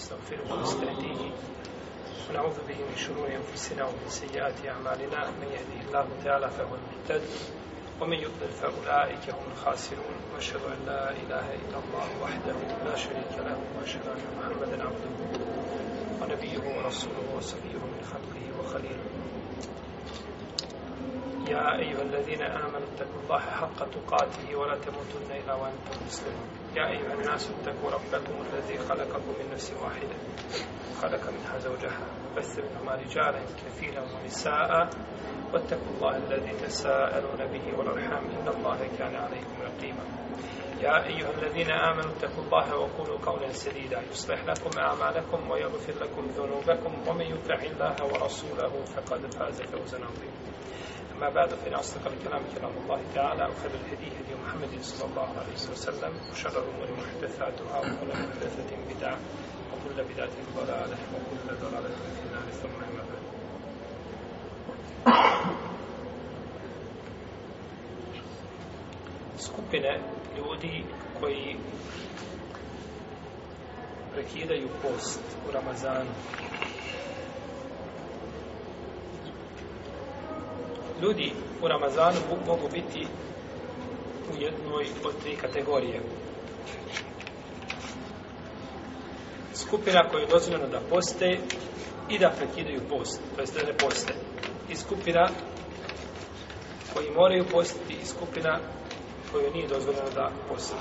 نستغفره ونستهديه ونعوذ به من شرور أنفسنا ومن سيئات أعمالنا من يهده الله تعالى فهو المهتد ومن يضلل فأولئك هم الخاسرون وأشهد أن لا إله إلا الله وحده لا شريك له وأشهد أن محمدا عبده ونبيه ورسوله وصفيه من خلقه وخليله يا أيها الذين آمنوا اتقوا الله حق تقاته ولا تموتن إلا وأنتم مسلمون يا أيها الناس اتقوا ربكم الذي خلقكم من نفس واحدة خلق منها زوجها بث منهما رجالا كثيرا ونساء واتقوا الله الذي تساءلون به والأرحام إن الله كان عليكم رقيبا يا أيها الذين آمنوا اتقوا الله وقولوا قولا سديدا يصلح لكم أعمالكم ويغفر لكم ذنوبكم ومن يطع الله ورسوله فقد فاز فوزا عظيما أما بعد فإن أصدق الكلام كلام الله تعالى وخير الهدي هدي محمد صلى الله عليه وسلم وشر الأمور محدثاتها وكل محدثة بدعة وكل بدعة ضلالة وكل ضلالة في النار ثم أما بعد سكوبنا لودي كوي prekidaju post u Ramazanu ljudi u Ramazanu mogu biti u jednoj od tri kategorije. Skupina koju je dozvoljeno da poste i da prekidaju post, to jest da ne poste. I skupina koji moraju postiti i skupina koju nije dozvoljeno da poste.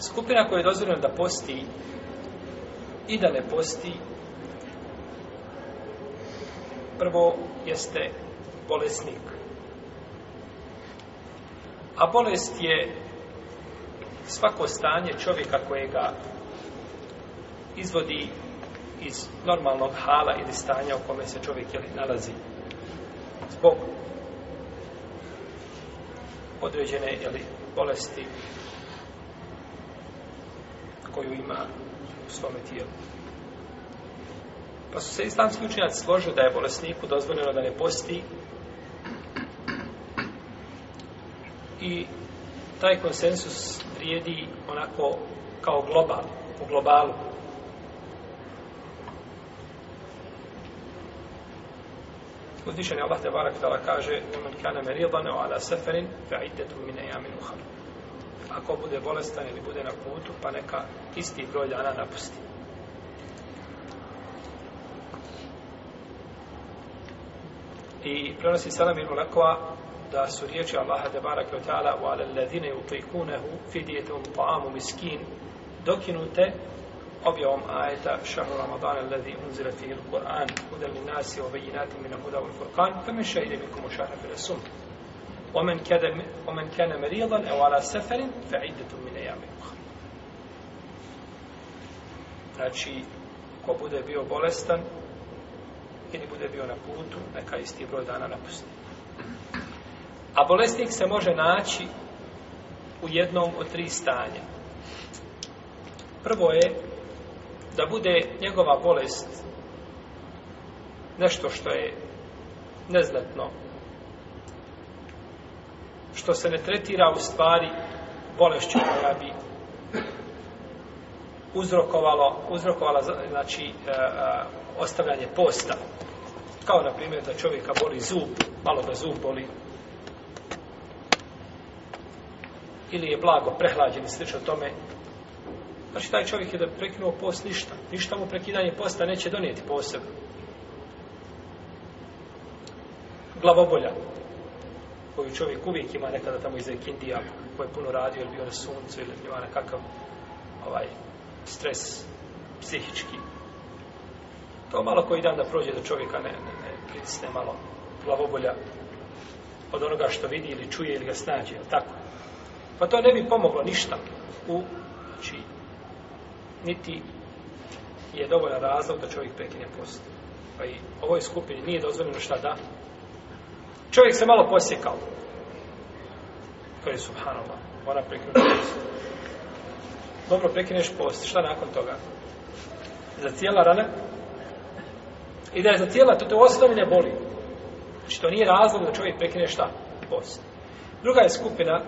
Skupina koja je dozvoljena da posti i da ne posti prvo jeste bolesnik. A bolest je svako stanje čovjeka kojega izvodi iz normalnog hala ili stanja u kome se čovjek jeli, nalazi zbog određene bolesti koju ima u svome tijelu. Pa su se islamski učinjaci složili da je bolesniku dozvoljeno da ne posti i taj konsensus vrijedi onako kao global, u globalu. Uzvišen je Allah te barak tala kaže kana ala seferin fe mine min Ako bude bolestan ili bude na putu, pa neka isti broj dana napusti. I prenosi Salam ibn Akva da su riječi Allaha te barake ta'ala wa ala allazine yutikunahu fidijetum ta'amu miskin dokinute objavom ajeta šahru Ramadana alladhi unzira fihi al-Qur'an hudan nasi wa bayyinatin min al-huda wal furqan fa faman shahida minkum shahra fil sum ومن كان ومن كان مريضا او على fa فعدة من ايام اخرى. Znači, ko bude bio bolestan, i bude bio na putu, neka isti broj dana napusti. A bolesnik se može naći u jednom od tri stanja. Prvo je da bude njegova bolest nešto što je neznatno, što se ne tretira u stvari bolešću koja bi uzrokovala znači e, e, ostavljanje posta. Kao, na primjer, da čovjeka boli zub, malo ga zub boli, ili je blago prehlađen i slično tome. Znači, taj čovjek je da prekinuo post ništa. Ništa mu prekidanje posta neće donijeti posebno. Glavobolja, koju čovjek uvijek ima nekada tamo iz Ekindija koji je puno radio, ili bio na suncu, ili ima nekakav ovaj, stres psihički. To malo koji dan da prođe do čovjeka ne, ne, ne pritisne malo glavobolja od onoga što vidi ili čuje ili ga snađe, jel tako? Pa to ne bi pomoglo ništa u, znači, niti je dovoljan razlog da čovjek prekine post. Pa i ovoj skupini nije dozvoljeno šta da. Čovjek se malo posjekao. To je subhanallah. Mora prekinuti post. Dobro, prekineš post. Šta nakon toga? Za cijela rana i da je za tijela, to te osnovne boli. Znači to nije razlog da čovjek prekine šta? Post. Druga je skupina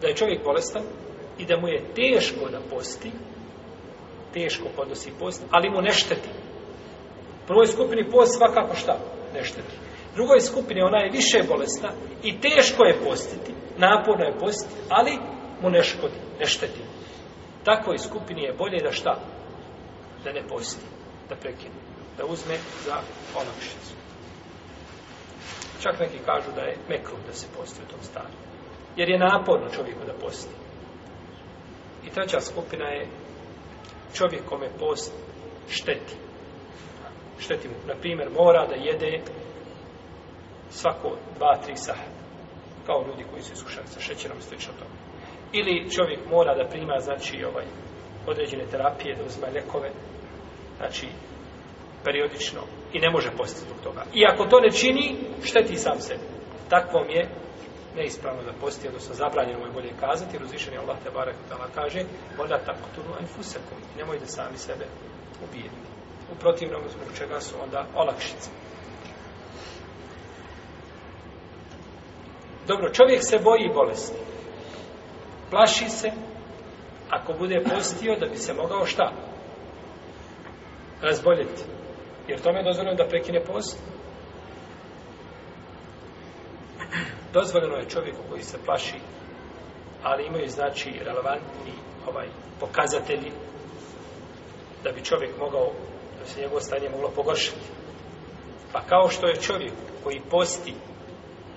da je čovjek bolestan i da mu je teško da posti, teško podnosi post, ali mu ne šteti. Prvoj skupini post svakako šta? Ne šteti. Drugoj skupini ona je više bolesna i teško je postiti, naporno je postiti, ali mu ne škodi, ne šteti takvoj skupini je bolje da šta? Da ne posti, da prekine, da uzme za olakšicu. Čak neki kažu da je mekru da se posti u tom stanju. Jer je naporno čovjeku da posti. I treća skupina je čovjek kome post šteti. Šteti mu. Naprimjer, mora da jede svako dva, tri sata Kao ljudi koji su iskušali sa šećerom i slično tome. Ili čovjek mora da prima, znači, ovaj, određene terapije, da uzima znači, periodično. I ne može postiti zbog toga. I ako to ne čini, šteti sam sebi. Takvom je neispravno da posti, odnosno zabranjeno mu je bolje kazati, jer je Allah te barek tala kaže, tunu, taktunu enfusekum, nemojte sami sebe ubijeti. U protivnom, zbog čega su onda olakšice. Dobro, čovjek se boji bolesti. Plaši se, ako bude postio, da bi se mogao šta? Razboljeti. Jer tome je dozvoljeno da prekine post. Dozvoljeno je čovjeku koji se plaši, ali imaju znači relevantni ovaj, pokazatelji da bi čovjek mogao, da se njegovo stanje moglo pogoršiti. Pa kao što je čovjek koji posti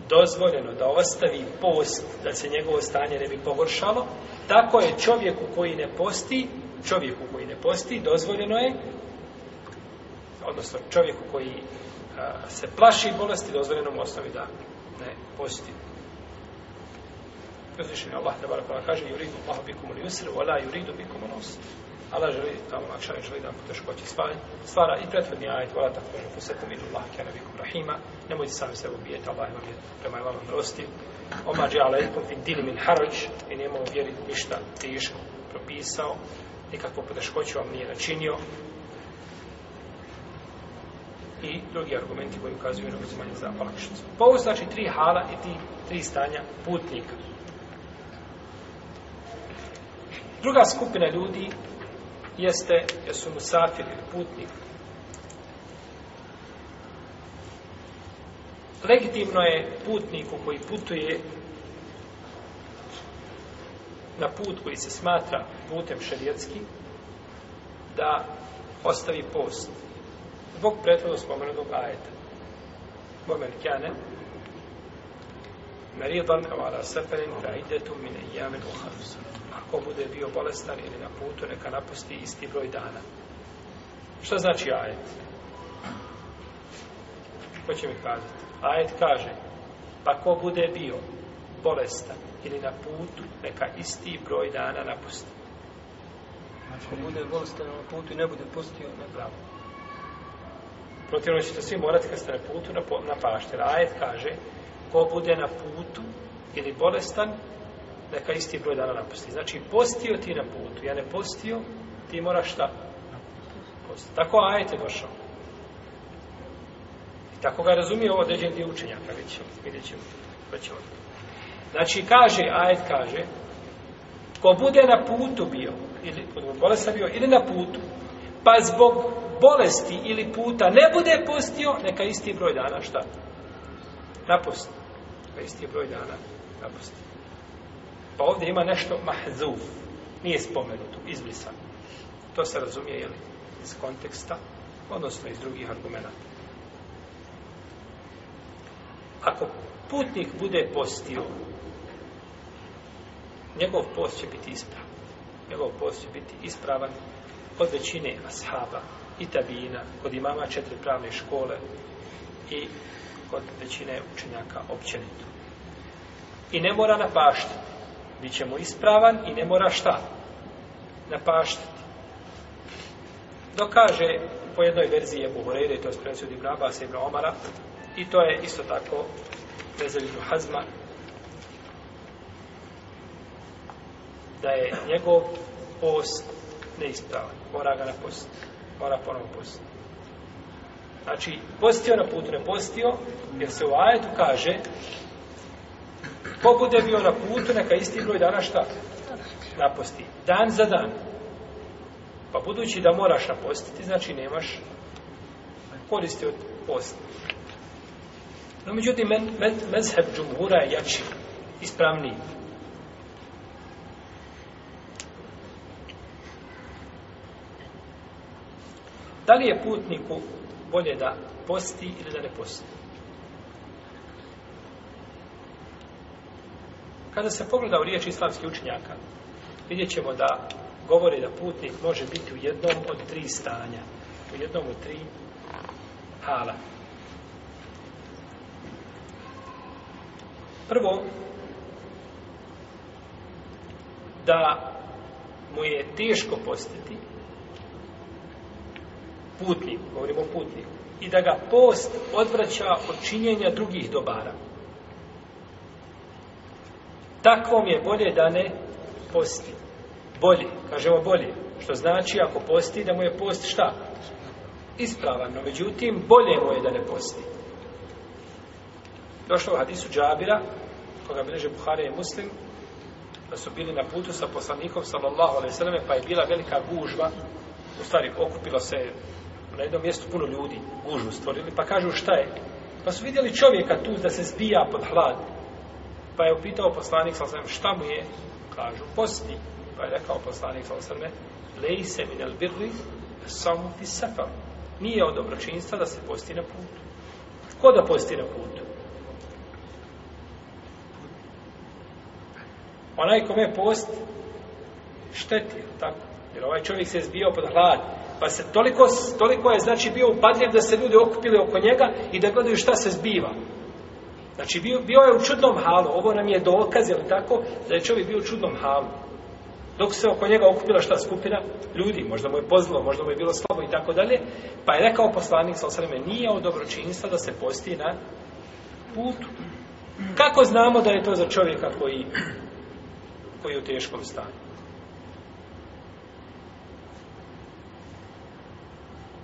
dozvoljeno da ostavi post, da se njegovo stanje ne bi pogoršalo, tako je čovjeku koji ne posti, čovjeku koji ne posti, dozvoljeno je, odnosno čovjeku koji se plaši bolesti, dozvoljeno mu ostavi da ne posti. Uzvišen Allah, te kaže, juridu Allah bikum vola juridu bikum Allah želi da čaj želi da poteškoće stvara i prethodni ajet, vola tako kaže, posetu vidu Allah, vikum rahima, nemojte sami sebe ubijeti, Allah vam je prema vama milostiv, oma džalaikum fin dini min haraj, i nemamo vjeri ništa tiško, propisao, nikakvu poteškoću vam nije načinio, i drugi argumenti koji ukazuju na uzimanje za olakšicu. Pa ovo znači tri hala i ti tri stanja putnika. Druga skupina ljudi jeste, jesu musafir ili putnik. Legitimno je putniku koji putuje na put koji se smatra putem šerijetski da ostavi post. Zbog prethodno spomenutog ajeta. Momen kjane meridan ala mine jamen min ko bude bio bolestan ili na putu, neka napusti isti broj dana. Što znači ajet? Ko će mi kazati? Ajet kaže, pa ko bude bio bolestan ili na putu, neka isti broj dana napusti. Ako znači, bude bolestan na putu i ne bude pustio, ne pravo. Protivno ćete svi morati kad ste na putu na, na pašter. Ajet kaže, ko bude na putu ili bolestan, neka isti broj dana napusti. Znači, postio ti na putu, ja ne postio, ti moraš šta? Postio. Tako ajte došao. I tako ga razumije ovo određen dio učenjaka, vidjet ćemo, ćemo, Znači, kaže, ajet kaže, ko bude na putu bio, ili kod bolesta bio, ili na putu, pa zbog bolesti ili puta ne bude postio, neka isti broj dana šta? Napusti. Neka isti broj dana napusti. Pa ovdje ima nešto mahzuf. Nije spomenuto, izbrisano. To se razumije, jel, iz konteksta, odnosno iz drugih argumenta. Ako putnik bude postio, njegov post će biti ispravan. Njegov post će biti ispravan od većine ashaba i tabina, kod imama četiri pravne škole i kod većine učenjaka općenito. I ne mora napaštiti mu ispravan i ne mora šta Napaštiti. Dokaže po jednoj verziji Ebu to je spremci od Ibn Omara, i to je isto tako nezavisno Hazma, da je njegov post neispravan. Mora ga Post, Mora ponovno post. Znači, postio na putu, ne postio, jer se u ajetu kaže Ko bude bio na putu, neka isti broj dana šta? Naposti. Dan za dan. Pa budući da moraš napostiti, znači nemaš koristi od posta. No, međutim, men, men, mezheb je jači, ispravniji. Da li je putniku bolje da posti ili da ne posti? Kada se pogleda u riječ islamskih učenjaka, vidjet ćemo da govori da putnik može biti u jednom od tri stanja. U jednom od tri hala. Prvo, da mu je teško postiti putnik, govorimo o putniku, i da ga post odvraća od činjenja drugih dobara. Takvom je bolje da ne posti. Bolje, kažemo bolje. Što znači ako posti da mu je post šta? Ispravan, međutim bolje mu je da ne posti. Došlo u hadisu Džabira, koga bileže Buhare i Muslim, da su bili na putu sa poslanikom sallallahu alejhi ve pa je bila velika gužva u stvari okupilo se na jednom mjestu puno ljudi gužvu stvorili pa kažu šta je pa su vidjeli čovjeka tu da se zbija pod hladom. Pa je upitao poslanik sa osrme, šta mu je? Kažu, posti. Pa je rekao poslanik sa osrme, lej se min samo ti sefer. Nije od dobročinstva da se posti na putu. Ko da posti na putu? Onaj kome post šteti, tako? Jer ovaj čovjek se je zbio pod hlad. Pa se toliko, toliko je znači bio upadljiv da se ljudi okupili oko njega i da gledaju šta se zbiva. Znači, bio, bio je u čudnom halu. Ovo nam je dokaz, je tako, da je čovjek bio u čudnom halu. Dok se oko njega okupila šta skupina ljudi, možda mu je pozlo, možda mu je bilo slabo i tako dalje, pa je rekao poslanik sa osreme, nije od dobročinstva da se posti na putu. Kako znamo da je to za čovjeka koji, koji je u teškom stanju?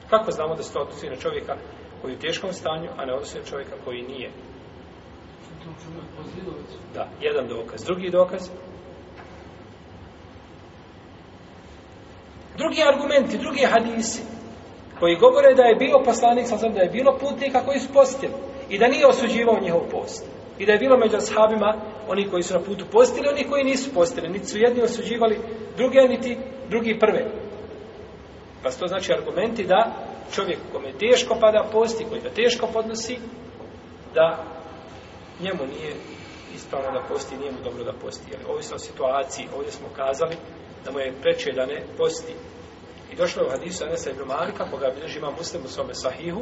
Kako znamo da se to odnosi na čovjeka koji je u teškom stanju, a ne odnosi na čovjeka koji nije da, jedan dokaz. Drugi dokaz? Drugi argumenti, drugi hadisi koji govore da je bilo poslanik sa da je bilo putnika koji su postili i da nije osuđivao njihov post. I da je bilo među ashabima oni koji su na putu postili, oni koji nisu postili. Niti su jedni osuđivali druge, niti drugi prve. Pa to znači argumenti da čovjek kome teško pada posti, koji ga teško podnosi, da njemu nije ispravno da posti, nije mu dobro da posti. Jer ovisno o situaciji, ovdje smo kazali da mu je preče da ne posti. I došlo je u hadisu Anasa ibn Malika, koga bilježi ima muslim u svome sahihu,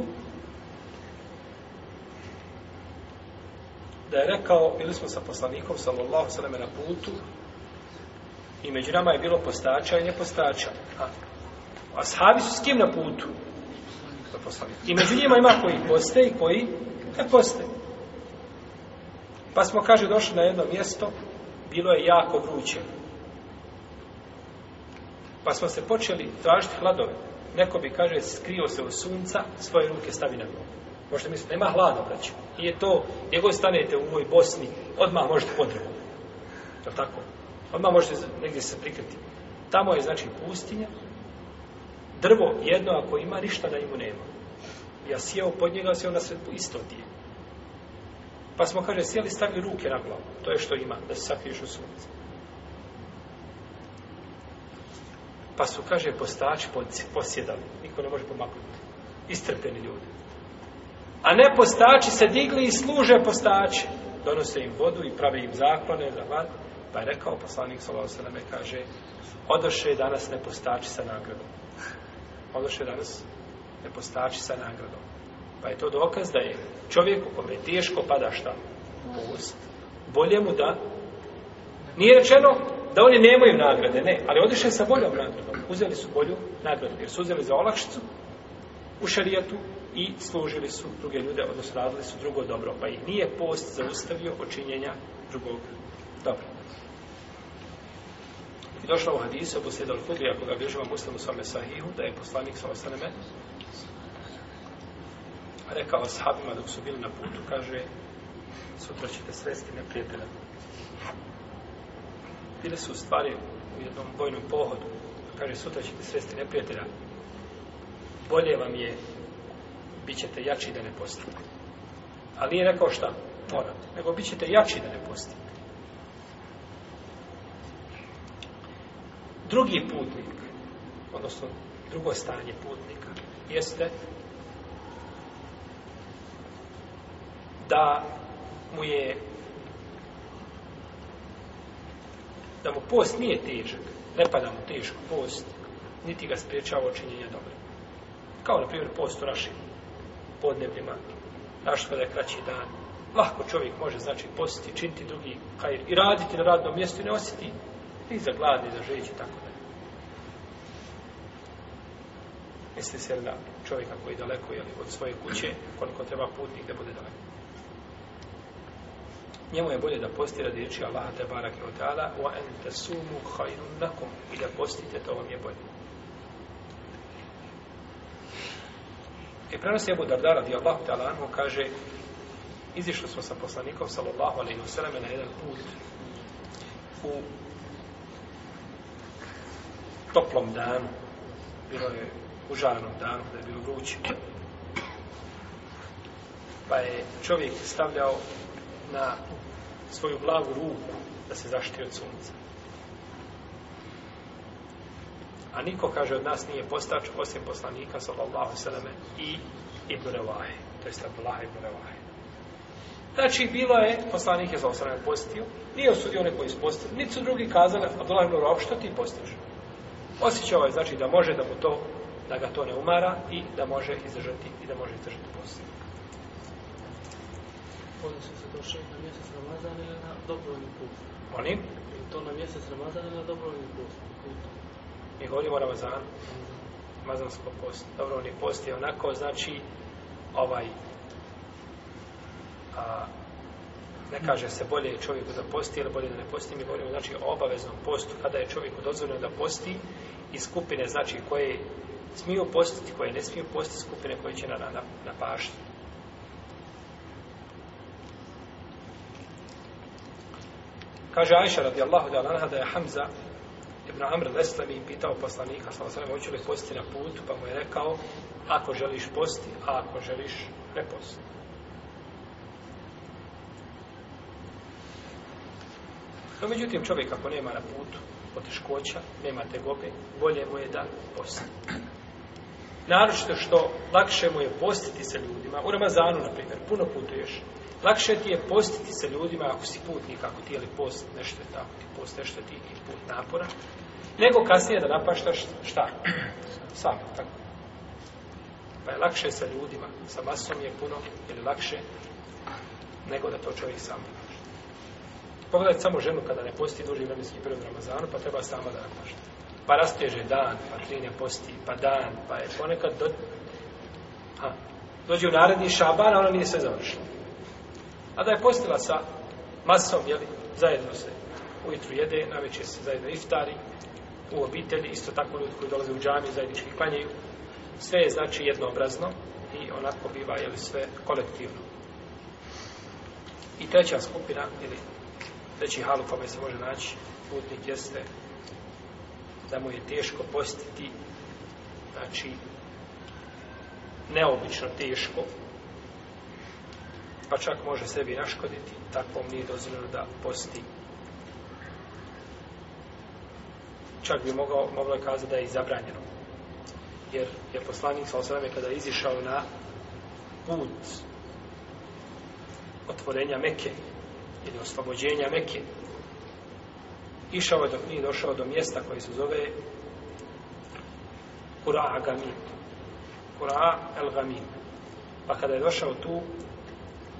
da je rekao, bili smo sa poslanikom sallallahu sallam na putu i među nama je bilo postača i nepostača. A ashabi su s kim na putu? I među njima ima koji poste i koji ne poste. Pa smo, kaže, došli na jedno mjesto, bilo je jako vruće. Pa smo se počeli tražiti hladove. Neko bi, kaže, skrio se od sunca, svoje ruke stavi na glavu. Možete misliti, nema hlada, braću. je to, gdje god stanete u mojoj Bosni, odmah možete potrebu. Je tako? Odmah možete negdje se prikriti. Tamo je, znači, pustinja, drvo jedno ako ima, ništa da njemu nema. Ja sjeo pod njega, sjeo na svetu isto dijete pa smo, kaže, sjeli stavili ruke na glavu. To je što ima, da se sakriješ u sunce. Pa su, kaže, postači posjedali. Niko ne može pomaknuti. Istrpeni ljudi. A ne postači se digli i služe postači. Donose im vodu i prave im zaklone za vat, Pa je rekao poslanik Salosaleme, kaže, odoše danas ne postači sa nagradom. Odoše danas ne postači sa nagradom. Pa je to dokaz da je čovjeku kome teško pada šta? Post. Bolje mu da nije rečeno da oni nemaju nagrade, ne, ali odiše sa boljom nagradom. Uzeli su bolju nagradu, jer su uzeli za olakšicu u šarijetu i služili su druge ljude, odnosno radili su drugo dobro, pa i nije post zaustavio počinjenja drugog dobra. I došlo u hadisu, Abu ako ga muslim muslimu svome sahihu, da je poslanik sa osaneme pa rekao sahabima dok su bili na putu, kaže, sutra ćete sresti neprijatelja. Bile su u stvari u jednom vojnom pohodu. Kaže, sutra ćete sresti neprijatelja. Bolje vam je, bit ćete jači da ne postite. Ali nije rekao šta, morate, nego bit ćete jači da ne postite. Drugi putnik, odnosno drugo stanje putnika, jeste da mu je da mu post nije težak, ne pada mu teško post, niti ga spriječava očinjenja dobro Kao, na primjer, post u našim podnebljima, naš kada je kraći dan, lahko čovjek može, znači, postiti, činiti drugi kajer i raditi na radnom mjestu i ne osjeti ni za glad, ni za i tako da. Misli se na čovjeka koji je daleko, od svoje kuće, koliko treba putnik da bude daleko njemu je bolje da posti radi riječi Allaha te barake od ta'ala wa en sumu lakum i da postite, to vam je bolje. I prenosi da Darda radi Allahu ta'ala kaže izišli smo sa poslanikom sallallahu alaihi wa na jedan put u toplom danu bilo je u danu da je bilo vruće pa je čovjek stavljao na svoju blagu ruku da se zaštiti od sunca. A niko, kaže, od nas nije postač osim poslanika, sallallahu sallam, i Ibn Revahe, to je Abdullah Ibn Revahe. Znači, bilo je, poslanik je sallallahu postio, nije osudio one koji postio, niti su drugi kazali, a Ibn Revahe, što ti postiš? Osjećao je, znači, da može da mu to, da ga to ne umara i da može izdržati, i da može izdržati postio oni se na mjesec ili na dobrovoljni post. I to na mjesec Ramazan ili na dobrovoljni post. Mi govorimo o Ramazanu. Ramazansko post. Dobrovoljni post je onako, znači, ovaj, a, ne kaže se bolje čovjeku da posti ili bolje da ne posti, mi govorimo znači o obaveznom postu, kada je čovjeku dozvoljeno da posti i skupine znači koje smiju postiti, koje ne smiju postiti, skupine koje će na, na, na pašti. Kaže radi radijallahu da anha da je Hamza ibn Amr pitao poslanika sa osvrame hoće li posti na putu pa mu je rekao ako želiš posti, a ako želiš ne posti. No međutim čovjek ako nema na putu poteškoća, nema tegobe, bolje mu je da posti. Naročito što lakše mu je postiti sa ljudima, u Ramazanu, na primjer, puno putuješ, Lakše ti je postiti sa ljudima ako si putnik, ako ti je post nešto tako, ti post nešto ti je put napora, nego kasnije da napaštaš šta? Sam, tako. Pa je lakše sa ljudima, sa masom je puno, ili lakše nego da to čovjek sam napašta. Pogledajte samo ženu kada ne posti duži vremenski period Ramazanu, pa treba sama da napašta. Pa rasteže dan, pa tri ne posti, pa dan, pa je ponekad do... Ha. Dođe u naredni šaban, a ona nije sve završila. A da je postila sa masom, jeli, zajedno se ujutru jede, na se zajedno iftari, u obitelji, isto tako ljudi koji dolaze u džami, zajednički klanjaju, sve je znači jednoobrazno i onako biva, jeli, sve kolektivno. I treća skupina, ili treći hal u se može naći putnik jeste da mu je teško postiti znači neobično teško pa čak može sebi naškoditi, takvom je dozvoljeno da posti. Čak bi mogao, moglo kazati da je i zabranjeno. Jer je poslanik sa osvrame kada je izišao na put otvorenja Meke ili oslobođenja Meke, išao je dok nije došao do mjesta koje se zove Kura'a Gamin. Kura'a El Gamin. Pa kada je došao tu,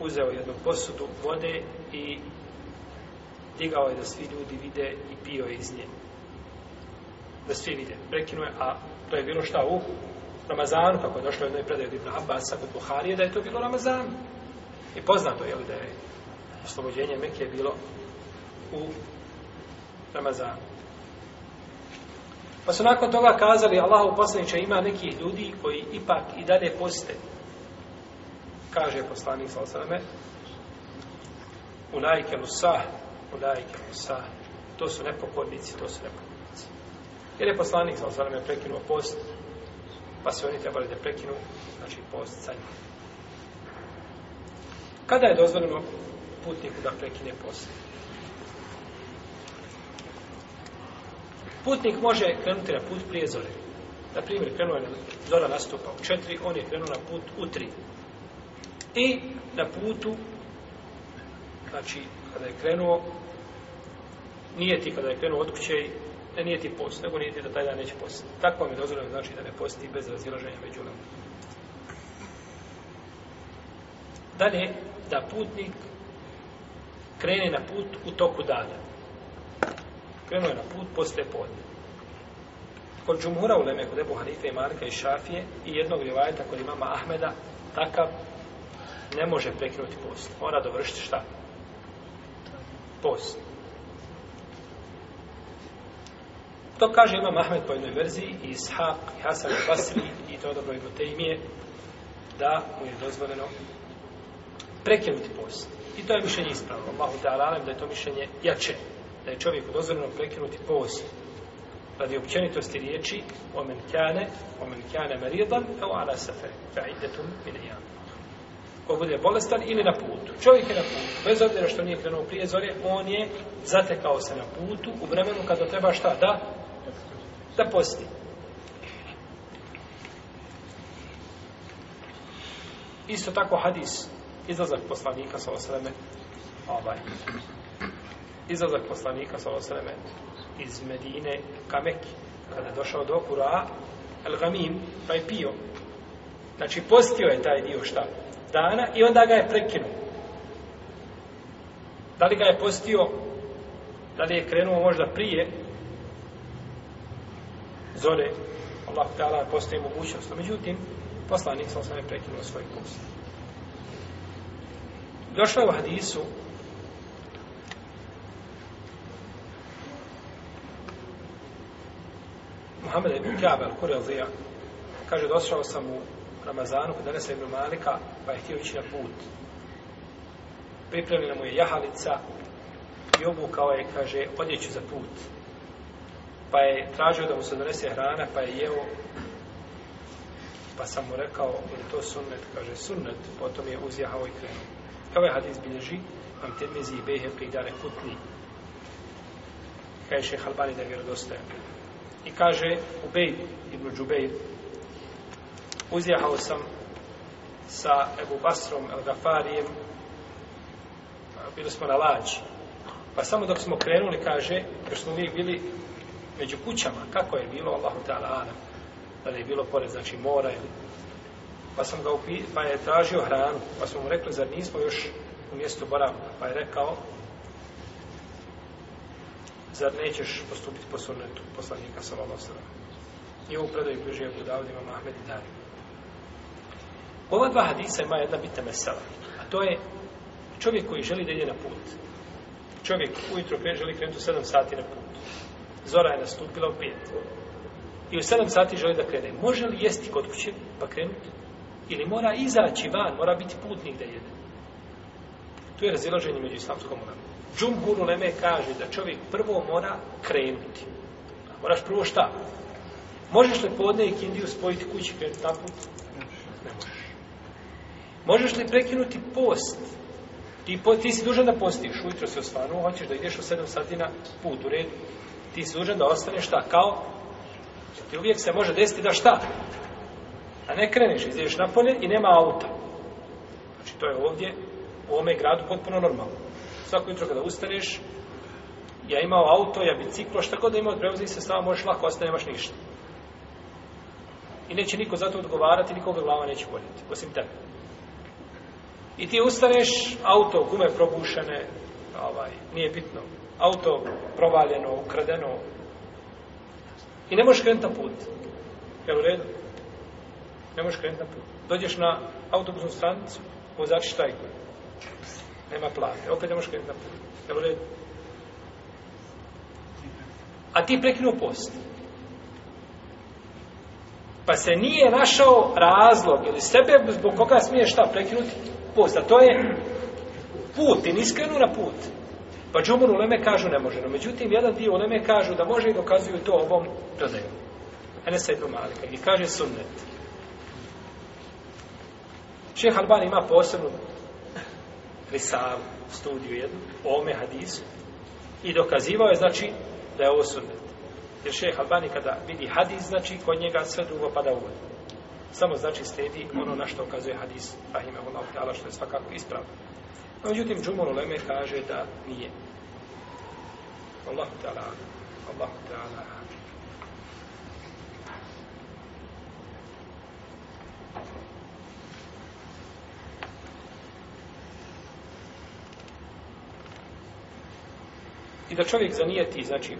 uzeo jednu posudu vode i digao je da svi ljudi vide i pio je iz nje. Da svi vide. Prekinuo je, a to je bilo šta u Ramazanu, kako je došlo jednoj predaju Ibn Abbasa kod Buharije, da je to bilo Ramazan. I poznato je li da je oslobođenje Mekije je bilo u Ramazanu. Pa su nakon toga kazali, Allahu poslaniče, ima neki ljudi koji ipak i dalje poste. Kaže poslanik sa osaname, unajke u unajke lusah, to su nepokornici, to su nepokornici. Jer je poslanik sa osaname prekinuo post, pa se oni trebali da prekinu, znači post sa Kada je dozvoljeno putniku da prekine post? Putnik može krenuti na put prije zore. Na primjer, krenuo je zora nastupa u četiri, on je krenuo na put u tri. I na putu, znači, kada je krenuo, nije ti kada je krenuo od kuće nije ti post, nego nije ti da taj dan neće postiti. Tako vam je dozvoljeno znači da ne posti bez razilaženja među nama. Dalje, da putnik krene na put u toku dana. Krenuo je na put posle podne. Kod Džumura u Leme, kod Ebu Hanife i Marka i Šafije i jednog rivajeta kod imama Ahmeda, takav ne može prekinuti post. Mora dovršiti šta? Post. To kaže Imam Ahmed po jednoj verziji i Ishaq i Hasan i Basri i to dobro te imije da mu je dozvoljeno prekinuti post. I to je mišljenje ispravno. Allahu da je to mišljenje jače. Da je čovjeku dozvoljeno prekinuti post radi općenitosti riječi omen kjane omen kane maridan, ala safe, fa idetum ko bude bolestan ili na putu. Čovjek je na putu, bez obzira što nije krenuo prije zore, on je zatekao se na putu u vremenu kada treba šta da? Da posti. Isto tako hadis, izlazak poslanika sa osreme, ovaj, izlazak poslanika sa osreme iz Medine ka kada je došao do Kura, El Gamim, pa je pio. Znači, postio je taj dio šta? dana i onda ga je prekinuo. Da li ga je postio, da li je krenuo možda prije zore, Allah ta'ala postoji mogućnost. Međutim, poslanik sam sam je prekinuo svoj post. Došlo u hadisu Muhammed ibn Kjabel, al kaže došao sam u Ramazanu kod Anesa ibn Malika, pa je htio ići na put. Pripremljena mu je jahalica i obukao je, kaže, odjeću za put. Pa je tražio da mu se donese hrana, pa je jeo. Pa sam mu rekao, je to sunnet? Kaže, sunnet. Potom je uzjahao i krenuo. je ovaj hadis bilježi, vam te i behe i kutni. Kaže da je vjerodostajan. I kaže, Ubejd ibn Džubeir, uzjahao sam sa Ebu Basrom El Gafarijem bili smo na lađi pa samo dok smo krenuli kaže jer smo mi bili među kućama kako je bilo Allahu ta'ala da li je bilo pored znači mora ili pa sam ga upi, pa je tražio hranu pa smo mu rekli zar nismo još u mjestu boravka pa je rekao zar nećeš postupiti po sunnetu poslanika sallallahu alejhi ve i upredo predaju bliže je Mahmed i Darima. Ova dva hadisa ima jedna bitna mesela, a to je čovjek koji želi da ide na put. Čovjek ujutro prije želi krenuti u sedam sati na put. Zora je nastupila u 5. I u sedam sati želi da krene. Može li jesti kod kuće pa krenuti? Ili mora izaći van, mora biti putnik da jede? Tu je razilaženje među islamskom Džum Guru Leme kaže da čovjek prvo mora krenuti. Moraš prvo šta? Možeš li podne i kindiju spojiti kući krenuti na put? Ne možeš. Možeš li prekinuti post? Ti, po, ti si dužan da postiš. Ujutro se osvanuo, hoćeš da ideš u 7 sati na put u redu. Ti si dužan da ostaneš šta? Kao? Znači, ti uvijek se može desiti da šta? A ne kreneš, na napolje i nema auta. Znači to je ovdje, u ovome gradu potpuno normalno. Svako jutro kada ustaneš, ja imao auto, ja biciklo, šta god da imao se samo možeš lako ostane, nemaš ništa. I neće niko zato odgovarati, nikoga glava neće voljeti, osim tebe. I ti ustaneš, auto, gume probušene, ovaj, nije bitno, auto provaljeno, ukradeno. I ne možeš krenuti na put. Jel u redu? Ne možeš krenuti na put. Dođeš na autobusnu stanicu, vozač štajkuje. Nema plate. Opet ne možeš krenuti na put. u redu? A ti prekinuo post. Pa se nije našao razlog ili sebe zbog koga smiješ šta prekinuti to je put, i niskrenu na put. Pa džumur u Leme kažu ne može, no međutim, jedan dio u Leme kažu da može i dokazuju to ovom ne se ibn Malika, i kaže sunnet. Šeh Alban ima posebnu risalu, studiju jednu, o ome hadisu, i dokazivao je, znači, da je ovo sunnet. Jer šeh Albani kada vidi hadis, znači, kod njega sve drugo pada u samo znači slijedi ono na što ukazuje hadis rahimahullahu ta'ala što je svakako ispravno. No, međutim, Džumur Uleme kaže da nije. Allahu ta'ala, Allahu ta'ala. I da čovjek zanijeti, znači,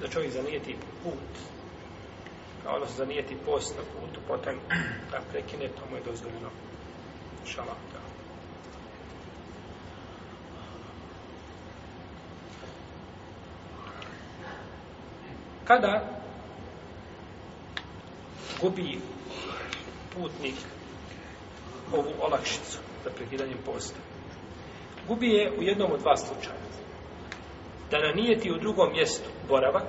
da čovjek zanijeti put odnosno ono nijeti zanijeti post na putu, potom da prekine, to mu je dozvoljeno. Šalam, Kada gubi putnik ovu olakšicu za prekidanjem posta, gubi je u jednom od dva slučaja. Da nanijeti u drugom mjestu boravak,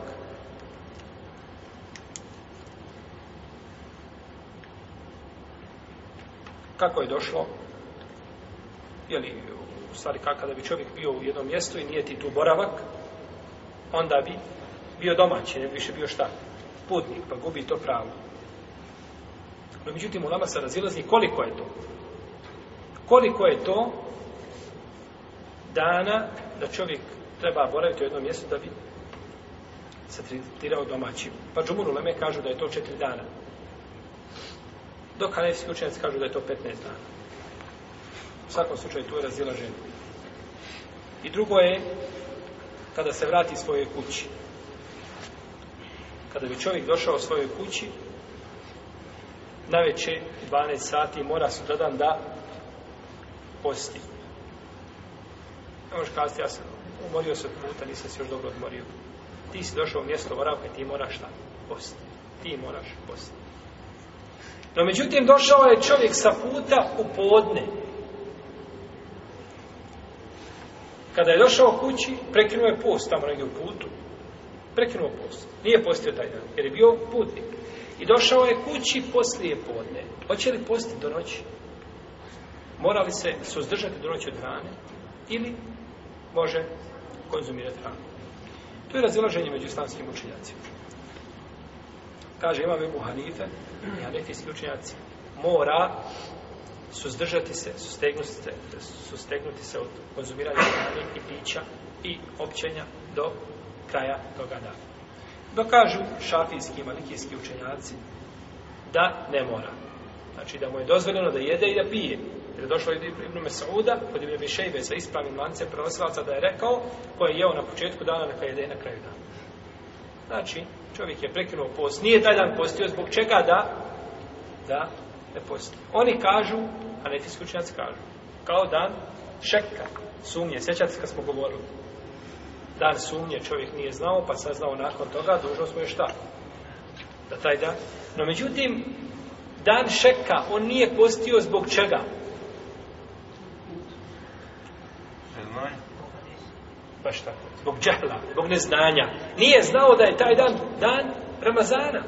kako je došlo, li u stvari kada bi čovjek bio u jednom mjestu i nije ti tu boravak, onda bi bio domaći, ne bi više bio šta, putnik, pa gubi to pravo. No, međutim, u nama se razilazi koliko je to. Koliko je to dana da čovjek treba boraviti u jednom mjestu da bi se tretirao domaćim. Pa Džumuru Leme kažu da je to četiri dana. Dok hanefski učenjaci kažu da je to 15 dana. U svakom slučaju tu je razilaženje. I drugo je kada se vrati svoje kući. Kada bi čovjek došao svojoj kući, na veće 12 sati mora se da posti. Ne možeš kazati, ja sam umorio se puta, nisam se još dobro odmorio. Ti si došao u mjesto boravka, ti moraš šta? Posti. Ti moraš posti. No međutim, došao je čovjek sa puta u podne. Kada je došao kući, prekinuo je post tamo negdje u putu. Prekinuo post. Nije postio taj dan, jer je bio putnik. I došao je kući poslije podne. Hoće li postiti do noći? Mora li se suzdržati do noći od hrane? Ili može konzumirati hranu? To je razilaženje među islamskim učinjacima kaže imam Ebu Hanife i anekijski učenjaci mora suzdržati se, sustegnuti se, sustegnuti se od konzumiranja hrane i pića i općenja do kraja toga dana. Dokažu šafijski i malikijski učenjaci da ne mora. Znači da mu je dozvoljeno da jede i da pije. Jer je došlo Ibn Mesauda, kod Ibn i sa ispravnim lancem prenosvaca da je rekao ko je jeo na početku dana, neka jede i na kraju dana. Znači, Čovjek je prekinuo post. Nije taj dan postio zbog čega da, da ne posti. Oni kažu, a neki skučnjaci kažu, kao dan šeka, sumnje. Sjećate se kad smo govorili? Dan sumnje čovjek nije znao, pa znao nakon toga, dužao smo je šta? Da taj dan. No međutim, dan šeka, on nije postio zbog čega? Pa šta? zbog džehla, zbog neznanja. Nije znao da je taj dan dan Ramazana.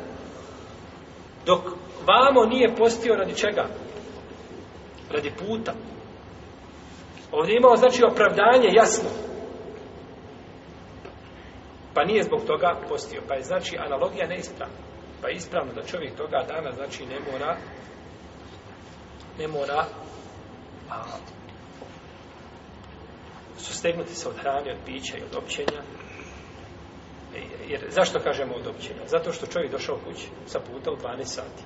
Dok vamo nije postio radi čega? Radi puta. Ovdje je imao znači opravdanje jasno. Pa nije zbog toga postio. Pa je znači analogija neispravna. Pa je ispravno da čovjek toga dana znači ne mora ne mora sustegnuti se od hrane, od pića i od općenja. E, jer zašto kažemo od općenja? Zato što čovjek došao kući sa puta u 12 sati.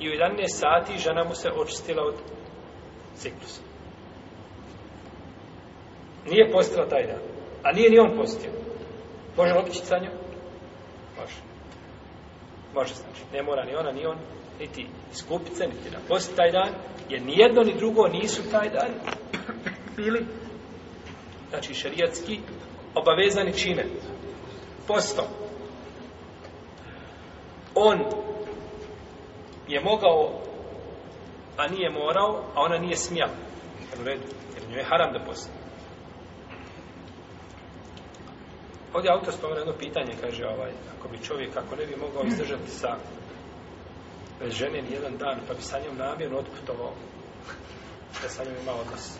I u 11 sati žena mu se očistila od ciklusa. Nije postila taj dan. A nije ni on postio. Može li sa njom? Može. Može znači. Ne mora ni ona, ni on, niti skupice niti da posti taj dan, jer ni jedno ni drugo nisu taj dan bili znači šerijatski, obavezani čine posto On je mogao, a nije morao, a ona nije smjela. Jer u jer nju je haram da posti. Ovdje autor spomenu jedno pitanje, kaže ovaj, ako bi čovjek, ako ne bi mogao izdržati sa žene jedan dan, pa bi sa njom namjerno otputovao da sa njom ima odnos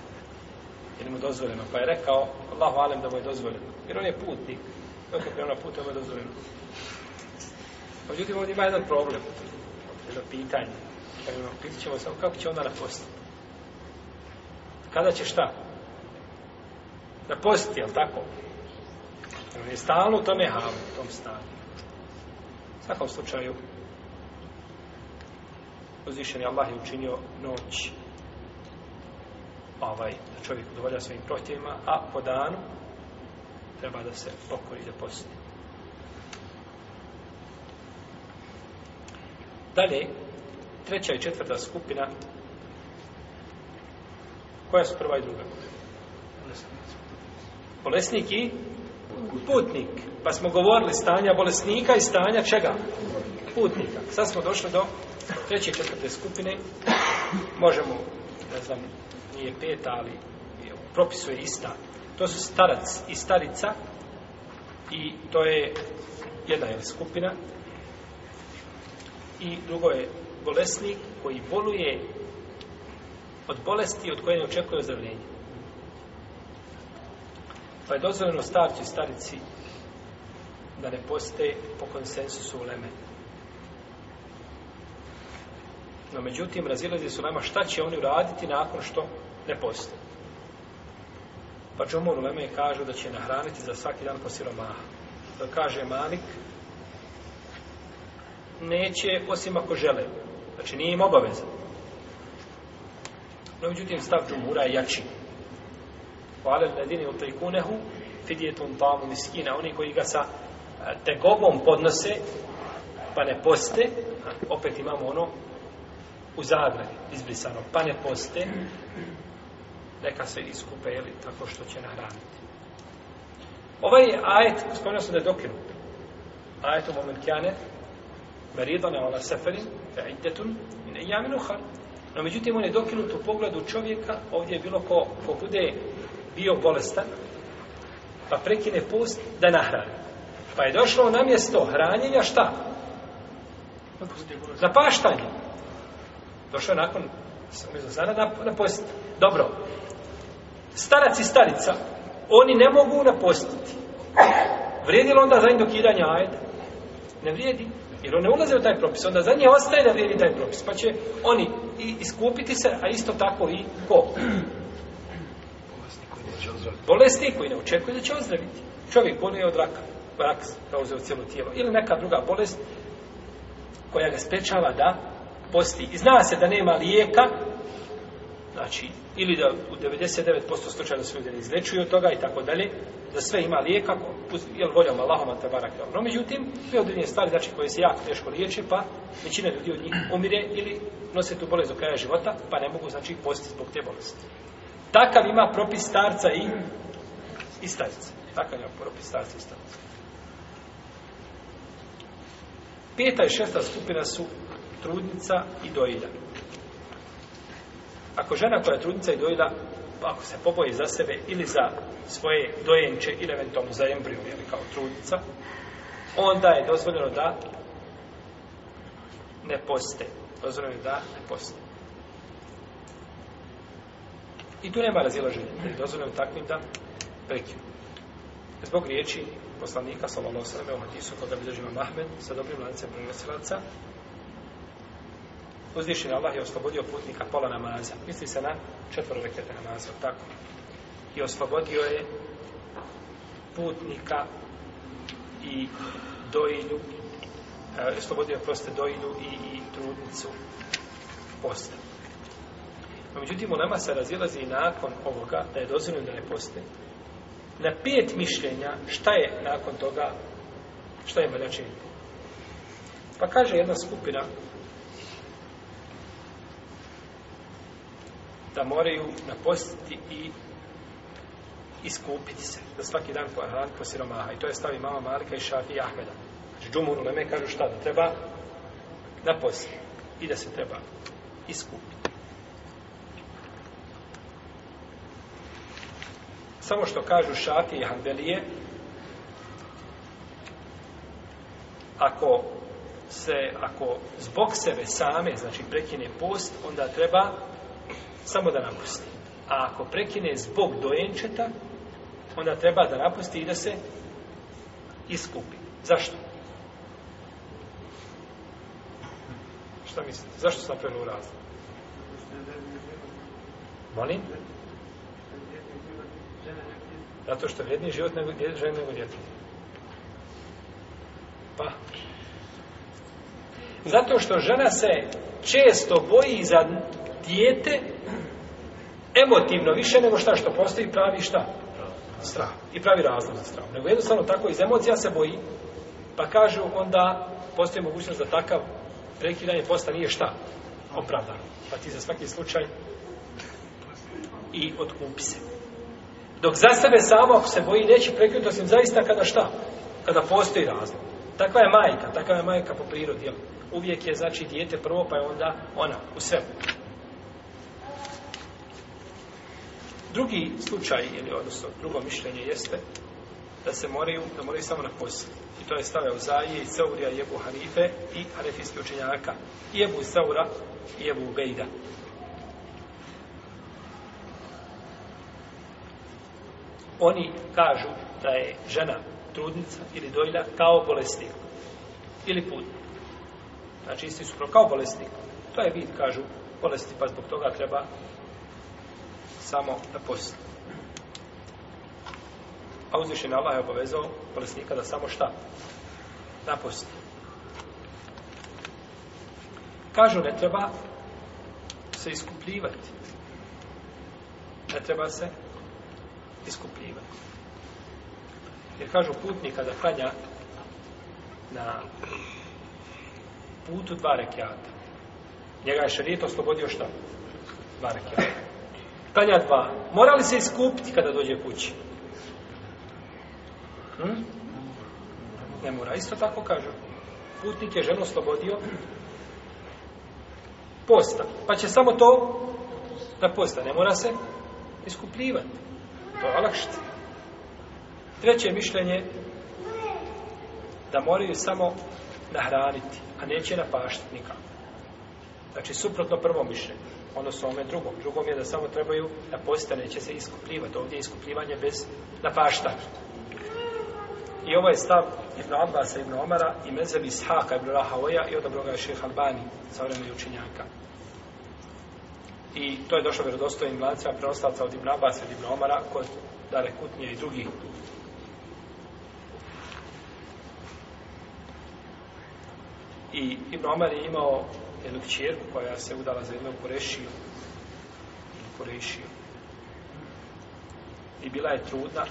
jer mu dozvoljeno. Pa je rekao, Allahu alem da mu je dozvoljeno. Jer on je putnik. Dok je na putu, mu je dozvoljeno. Pa međutim, ovdje ima jedan problem, jedno pitanje. Pa ono, Pitit ćemo samo kako će ona na Kada će šta? Na jel tako? Jer on je stalno u tome halu, u tom stanju. U svakom slučaju, uzvišen je Allah je učinio noć ovaj, da čovjek udovolja svojim prohtjevima, a po danu treba da se pokori da posti. Dalje, treća i četvrta skupina, koja su prva i druga? Bolesnik i putnik. Pa smo govorili stanja bolesnika i stanja čega? Putnika. Sad smo došli do treće i četvrte skupine. Možemo, ne znam, nije peta, ali propisu je ista. To su starac i starica i to je jedna je skupina i drugo je bolesnik koji boluje od bolesti od koje ne očekuje ozdravljenje. Pa je dozvoljeno i starici da ne poste po konsensusu uleme. No međutim, razilazi su nama šta će oni uraditi nakon što ne postoji. Pa u Leme kažu da će nahraniti za svaki dan po siromaha. To kaže Malik, neće osim ako žele. Znači nije im obavezan. No međutim stav Džumura je jači. Hvala ledini u tajkunehu fidijetom tamu miskina. Oni koji ga sa e, tegobom podnose pa ne poste, opet imamo ono u zagradi izbrisano, pa ne poste, neka se iskupe, jeli, tako što će nahraniti. Ovaj je ajet, spomenuo sam da je dokinut. Ajet u kjane, meridane ola seferin, fe'iddetun, i jaminu No, međutim, on je dokinut u pogledu čovjeka, ovdje je bilo ko, ko bude bio bolestan, pa prekine post da nahrani. Pa je došlo na mjesto hranjenja šta? paštanje. Došao je nakon, sam na, na post. Dobro, Starac i starica, oni ne mogu napostiti. Vrijedi li onda za njih dokidanje Ne vrijedi. Jer on ne ulaze u taj propis. Onda za nje ostaje da vrijedi taj propis. Pa će oni i iskupiti se, a isto tako i ko? Bolesnik koji ne očekuje da će ozdraviti. Čovjek je od raka. Rak zauzeo cijelo tijelo. Ili neka druga bolest koja ga sprečava da posti. I zna se da nema lijeka, znači ili da u 99% slučajno se ljudi ne izlečuju od toga i tako dalje, da sve ima lijek, ako, jel voljom Allahom te barak ono. No, međutim, sve određene stvari, znači, koje se jako teško liječe, pa većina ljudi od njih umire ili nose tu bolest do kraja života, pa ne mogu, znači, postiti zbog te bolesti. Takav ima propis starca i, i starice. Takav ima propis starca i starice. Peta i šesta skupina su trudnica i dojilja. Ako žena koja je trudnica i dojila, ako se poboji za sebe ili za svoje dojenče ili eventualno za embriju ili kao trudnica, onda je dozvoljeno da ne poste. Dozvoljeno je da ne poste. I tu nema razilaženja. Da je dozvoljeno takvim da prekinu. Zbog riječi poslanika sallallahu alejhi ovo Matisu, kod da bi sa dobrim lancem prenosilaca, Uzvišen Allah je oslobodio putnika pola namaza. Misli se na četvoro rekete namaza, tako. I oslobodio je putnika i dojilju, eh, oslobodio je proste dojilju i, i trudnicu posta. međutim, u nama se razilazi i nakon ovoga, da je dozvoljeno da ne poste. Na pet mišljenja, šta je nakon toga, šta je veljačenje. Pa kaže jedna skupina da moraju napostiti i iskupiti se. Da svaki dan rad po siromaha. I to je stavi mama Marka i Šafi i Ahmeda. Znači, džumur uleme kažu šta? Da treba napostiti. I da se treba iskupiti. Samo što kažu Šafi i Hanbelije, ako se, ako zbog sebe same, znači prekine post, onda treba samo da napusti. A ako prekine zbog dojenčeta, onda treba da napusti i da se iskupi. Zašto? Šta mislite? Zašto sam u razlog? Molim? Zato što je vrijedni život nego žene nego djete. Pa. Zato što žena se često boji za dijete emotivno više nego šta što postoji pravi šta? Strah. I pravi razlog za strah. Nego jednostavno tako iz emocija se boji, pa kažu onda postoji mogućnost da takav prekidanje posta nije šta? opravdano, Pa ti za svaki slučaj i otkupi se. Dok za sebe samo ako se boji neće prekinuti osim zaista kada šta? Kada postoji razlog. Takva je majka, takva je majka po prirodi. Uvijek je znači dijete prvo pa je onda ona u svemu. Drugi slučaj, ili odnosno drugo mišljenje jeste da se moraju, da moraju samo na poslije. I to je stavio Zaije i Saurija i Ebu Hanife i Hanefijski učenjaka. I Ebu Saura i Ebu Bejda. Oni kažu da je žena trudnica ili dojda kao bolesnik. Ili putnik. Znači isti su kao bolesnik. To je vid, kažu, bolesti, pa zbog toga treba samo da post A uzvišen Allah je obavezao bolesnika da samo šta? Da posti. Kažu, ne treba se iskupljivati. Ne treba se iskupljivati. Jer kažu putnika da klanja na putu dva rekiata. Njega je šarijet oslobodio šta? Dva rekiata. Klanja dva. Mora li se iskupiti kada dođe kući? Hm? Ne mora. Isto tako kažu. Putnik je ženu oslobodio posta. Pa će samo to da posta. Ne mora se iskupljivati. To je lakšt. Treće mišljenje da moraju samo nahraniti, a neće napaštiti nikako. Znači, suprotno prvo mišljenju odnosno ovome drugom. Drugom je da samo trebaju da postane, će se iskupljivati. Ovdje je iskupljivanje bez napašta. I ovo je stav Ibn i Ibn Omara i mezeb Ishaqa, Ibn Rahavoja i odabroga je šeha Albani, savremeni Učinjaka. I to je došlo vjerodostojnim lancima preostavca od Ibn Abbas i Ibn Omara kod Dare Kutnije i drugih. I Ibn Omar je imao jednu kćerku koja se udala za jednog korešiju. Korešiju. I bila je trudna,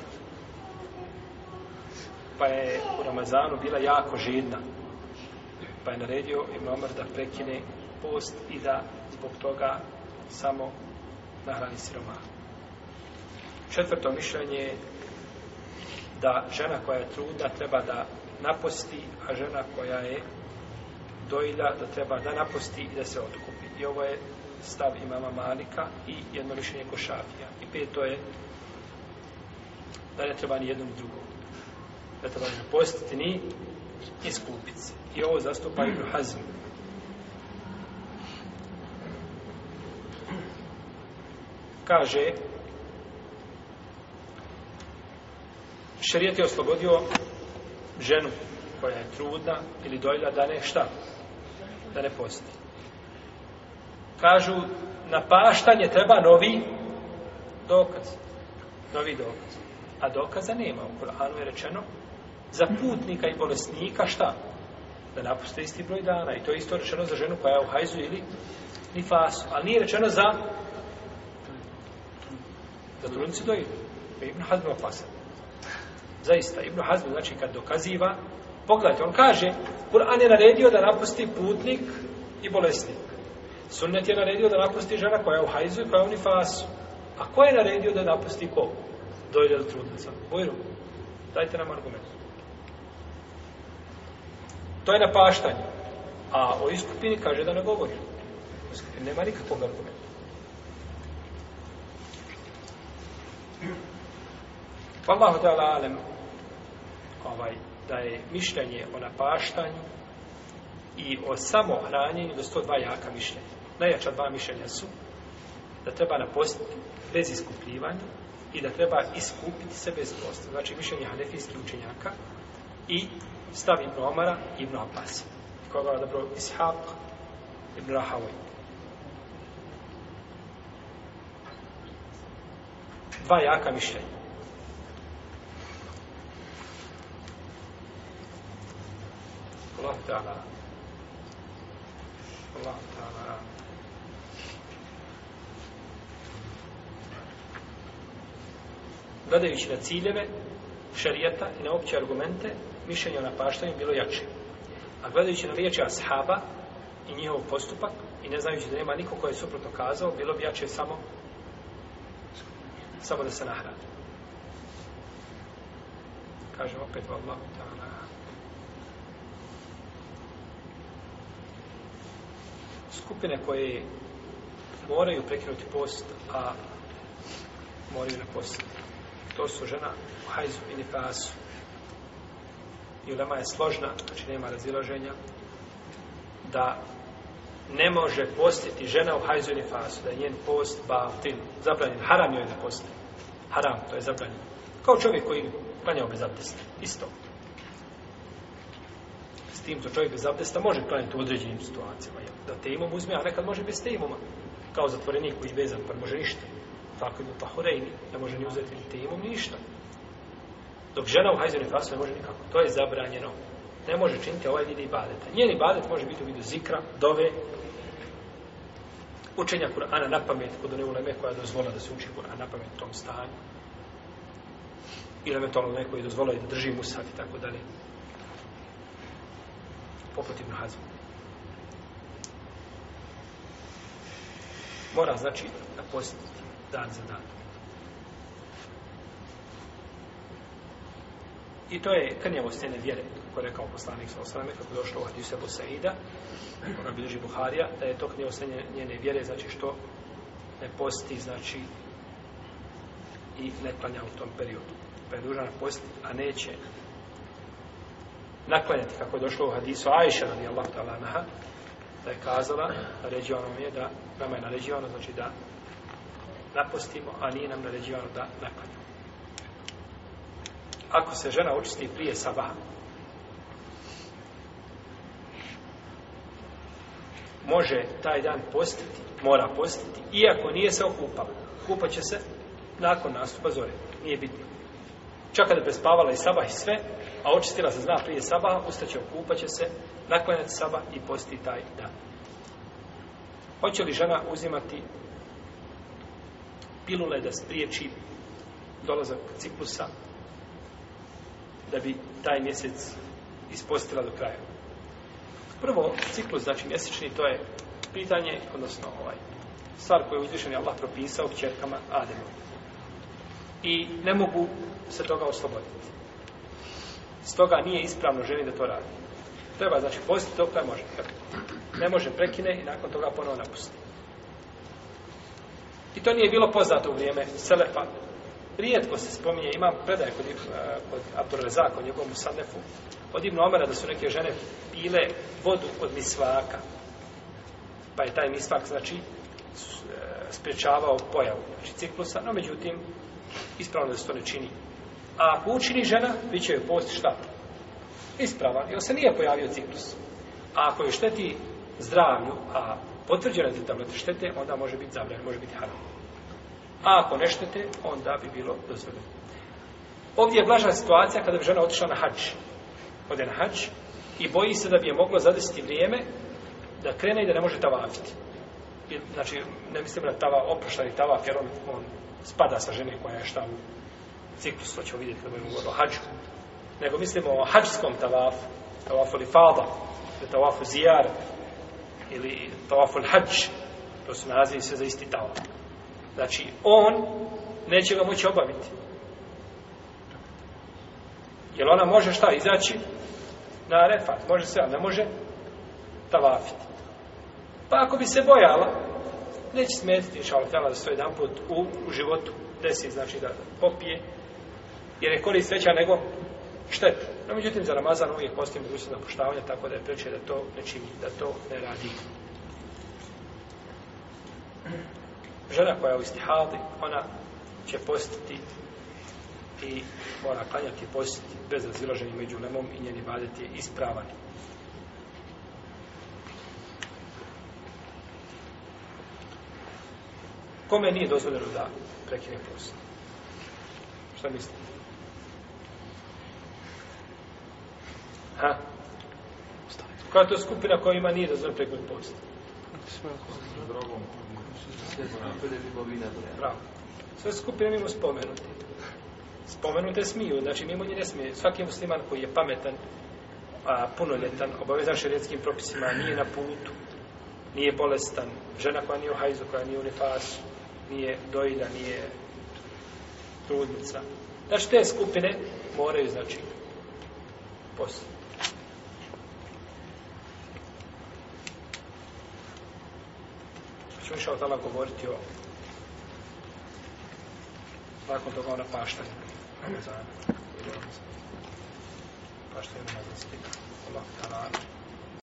pa je u Ramazanu bila jako žedna Pa je naredio i da prekine post i da zbog toga samo nahrani siroma. Četvrto mišljenje da žena koja je trudna treba da naposti, a žena koja je dojda da treba da napusti i da se otkupi. I ovo je stav imama Malika i jedno rješenje košafija. I peto je da ne treba ni jednom drugom. da treba ni postiti ni iskupiti se. I ovo zastupa Ibn Kaže šerijet je oslobodio ženu koja je trudna ili dojela da ne šta? Da ne posti. Kažu, paštanje treba novi dokaz. Novi dokaz. A dokaza nema. U Koranu je rečeno za putnika i bolesnika šta? Da napuste isti broj dana. I to je isto rečeno za ženu koja je u hajzu ili fasu, Ali nije rečeno za za trudnicu dojeli. Ibn Hazm opasan. Zaista, Ibn Hazm, znači kad dokaziva Pogledajte, on kaže, Kur'an je naredio da napusti putnik i bolesnik. Sunnet je naredio da napusti žena koja je u hajzu i koja je u nifasu. A ko je naredio da napusti ko? Dojde do trudnica. Bojru, dajte nam argument. To je napaštanje. A o iskupini kaže da ne govori. iskupini nema nikakvog argumenta. Wallahu ta'ala alem. Ovaj, da je mišljenje o napaštanju i o samohranjenju to dva jaka mišljenja. Najjača dva mišljenja su da treba napostiti bez iskupljivanja i da treba iskupiti se bez posta. Znači mišljenje hanefijskih učenjaka i stav Ibn i Ibn Abbas. Koga dobro Ishaq Ibn Dva jaka mišljenja. Allah ta'ala. ta'ala. Gledajući na ciljeve šarijeta i na opće argumente, mišljenje o napaštanju bilo jače. A gledajući na riječi ashaba i njihov postupak, i ne znajući da nema niko koji je suprotno kazao, bilo bi jače samo samo da se nahrade. Kažem opet, Allah ta'ala. skupine koje moraju prekinuti post, a moraju na post. To su žena u hajzu i nifasu. I je složna, znači nema razilaženja, da ne može postiti žena u hajzu i nifasu, da je njen post batil, zabranjen, haram joj da posti. Haram, to je zabranjen. Kao čovjek koji klanjao bez abdesta, isto tim što čovjek bez abdesta može klanjati u određenim situacijama. Da te uzme, a nekad može bez te imoma, Kao zatvorenik koji je vezan, pa može ništa. Tako je tahorejni, ne može ni uzeti ni te ništa. Dok žena u hajzu fasu ne može nikako. To je zabranjeno. Ne može činiti ovaj vidi ibadeta. Njen badet može biti u vidu zikra, dove, učenja Kur'ana na pamet kod one uleme koja je dozvola da se uči Kur'an na pamet u tom stanju. Ili eventualno neko je dozvolio da drži musad i tako dalje poput Ibn Mora znači da dan za dan. I to je krnjevo njene vjere, kako je rekao poslanik sa osrame, kako je došlo u sebo Sebu Saida, bilježi Buharija, da je to stene njene vjere, znači što ne posti, znači i ne planja u tom periodu. Pa je dužan posti, a neće naklanjati kako je došlo u hadisu Ajša radijallahu ta'ala naha da je kazala, naređivano mi je da nama je naređivano, znači da napustimo, a nije nam naređivano da naklanjamo. Ako se žena očisti prije sabah može taj dan postiti, mora postiti, iako nije se okupala. Kupat će se nakon nastupa zore, nije bitno. Čak kada je prespavala i sabah i sve, a očistila se zna prije sabaha, ustaće, okupaće se, naklanjati saba i posti taj dan. Hoće li žena uzimati pilule da spriječi dolazak ciklusa da bi taj mjesec ispostila do kraja? Prvo, ciklus, znači mjesečni, to je pitanje, odnosno ovaj, stvar koju je uzvišen Allah propisao kćerkama Ademu. I ne mogu se toga osloboditi. Stoga nije ispravno ženi da to radi. Treba znači postiti to ne može. Ne može prekine i nakon toga ponovno napusti. I to nije bilo poznato u vrijeme Selefa. Rijetko se spominje, imam predaj kod, eh, kod kod njegovom Sanefu, od Ibn da su neke žene pile vodu od misvaka. Pa je taj misvak, znači, eh, sprječavao pojavu znači, ciklusa, no međutim, ispravno da se to ne čini. A ako učini žena, bit će joj post šta? Ispravan, jer se nije pojavio ciklus. A ako joj šteti zdravlju, a potvrđena je tablete štete, onda može biti zabran, može biti haram. A ako ne štete, onda bi bilo dozvoljeno. Ovdje je blažna situacija kada bi žena otišla na hač. Ode na hač i boji se da bi je moglo zadesiti vrijeme da krene i da ne može tavafiti. znači, ne mislim da tava oprašta i tava, jer on, spada sa žene koja je šta ciklus, to ćemo vidjeti kad budemo o hađu. Nego mislimo o hađskom tavafu, tavafu li fada, tavafu zijar, ili tavafu hađ, to su nazivi se za isti tavaf. Znači, on neće ga moći obaviti. Jer ona može šta, izaći na refat, može se, ali ne može tavafiti. Pa ako bi se bojala, neće smetiti šalotela da se to jedan put u životu desi, znači da popije jer je korist veća nego šteta. No međutim, za Ramazan uvijek postoji mogućnost poštavanje tako da je preče da to ne čini, da to ne radi. Žena koja je u istihadi, ona će postiti i mora klanjati postiti bez razilaženja među lemom i njeni badet je ispravan. Kome nije dozvoljeno da prekine post? Šta mislite? Koja je to skupina koja ima nije dozvoljeno preko posta? Bravo. Sve skupine mimo spomenuti. Spomenute smiju, znači mimo nje ne smije. Svaki musliman koji je pametan, a, punoljetan, obavezan šerijetskim propisima, nije na putu, nije bolestan, žena koja nije u hajzu, koja nije u nefasu, nije dojda, nije trudnica. Znači te skupine moraju, znači, postati. ću išao tala govoriti o nakon toga o napaštanju. Paštanju na Allah,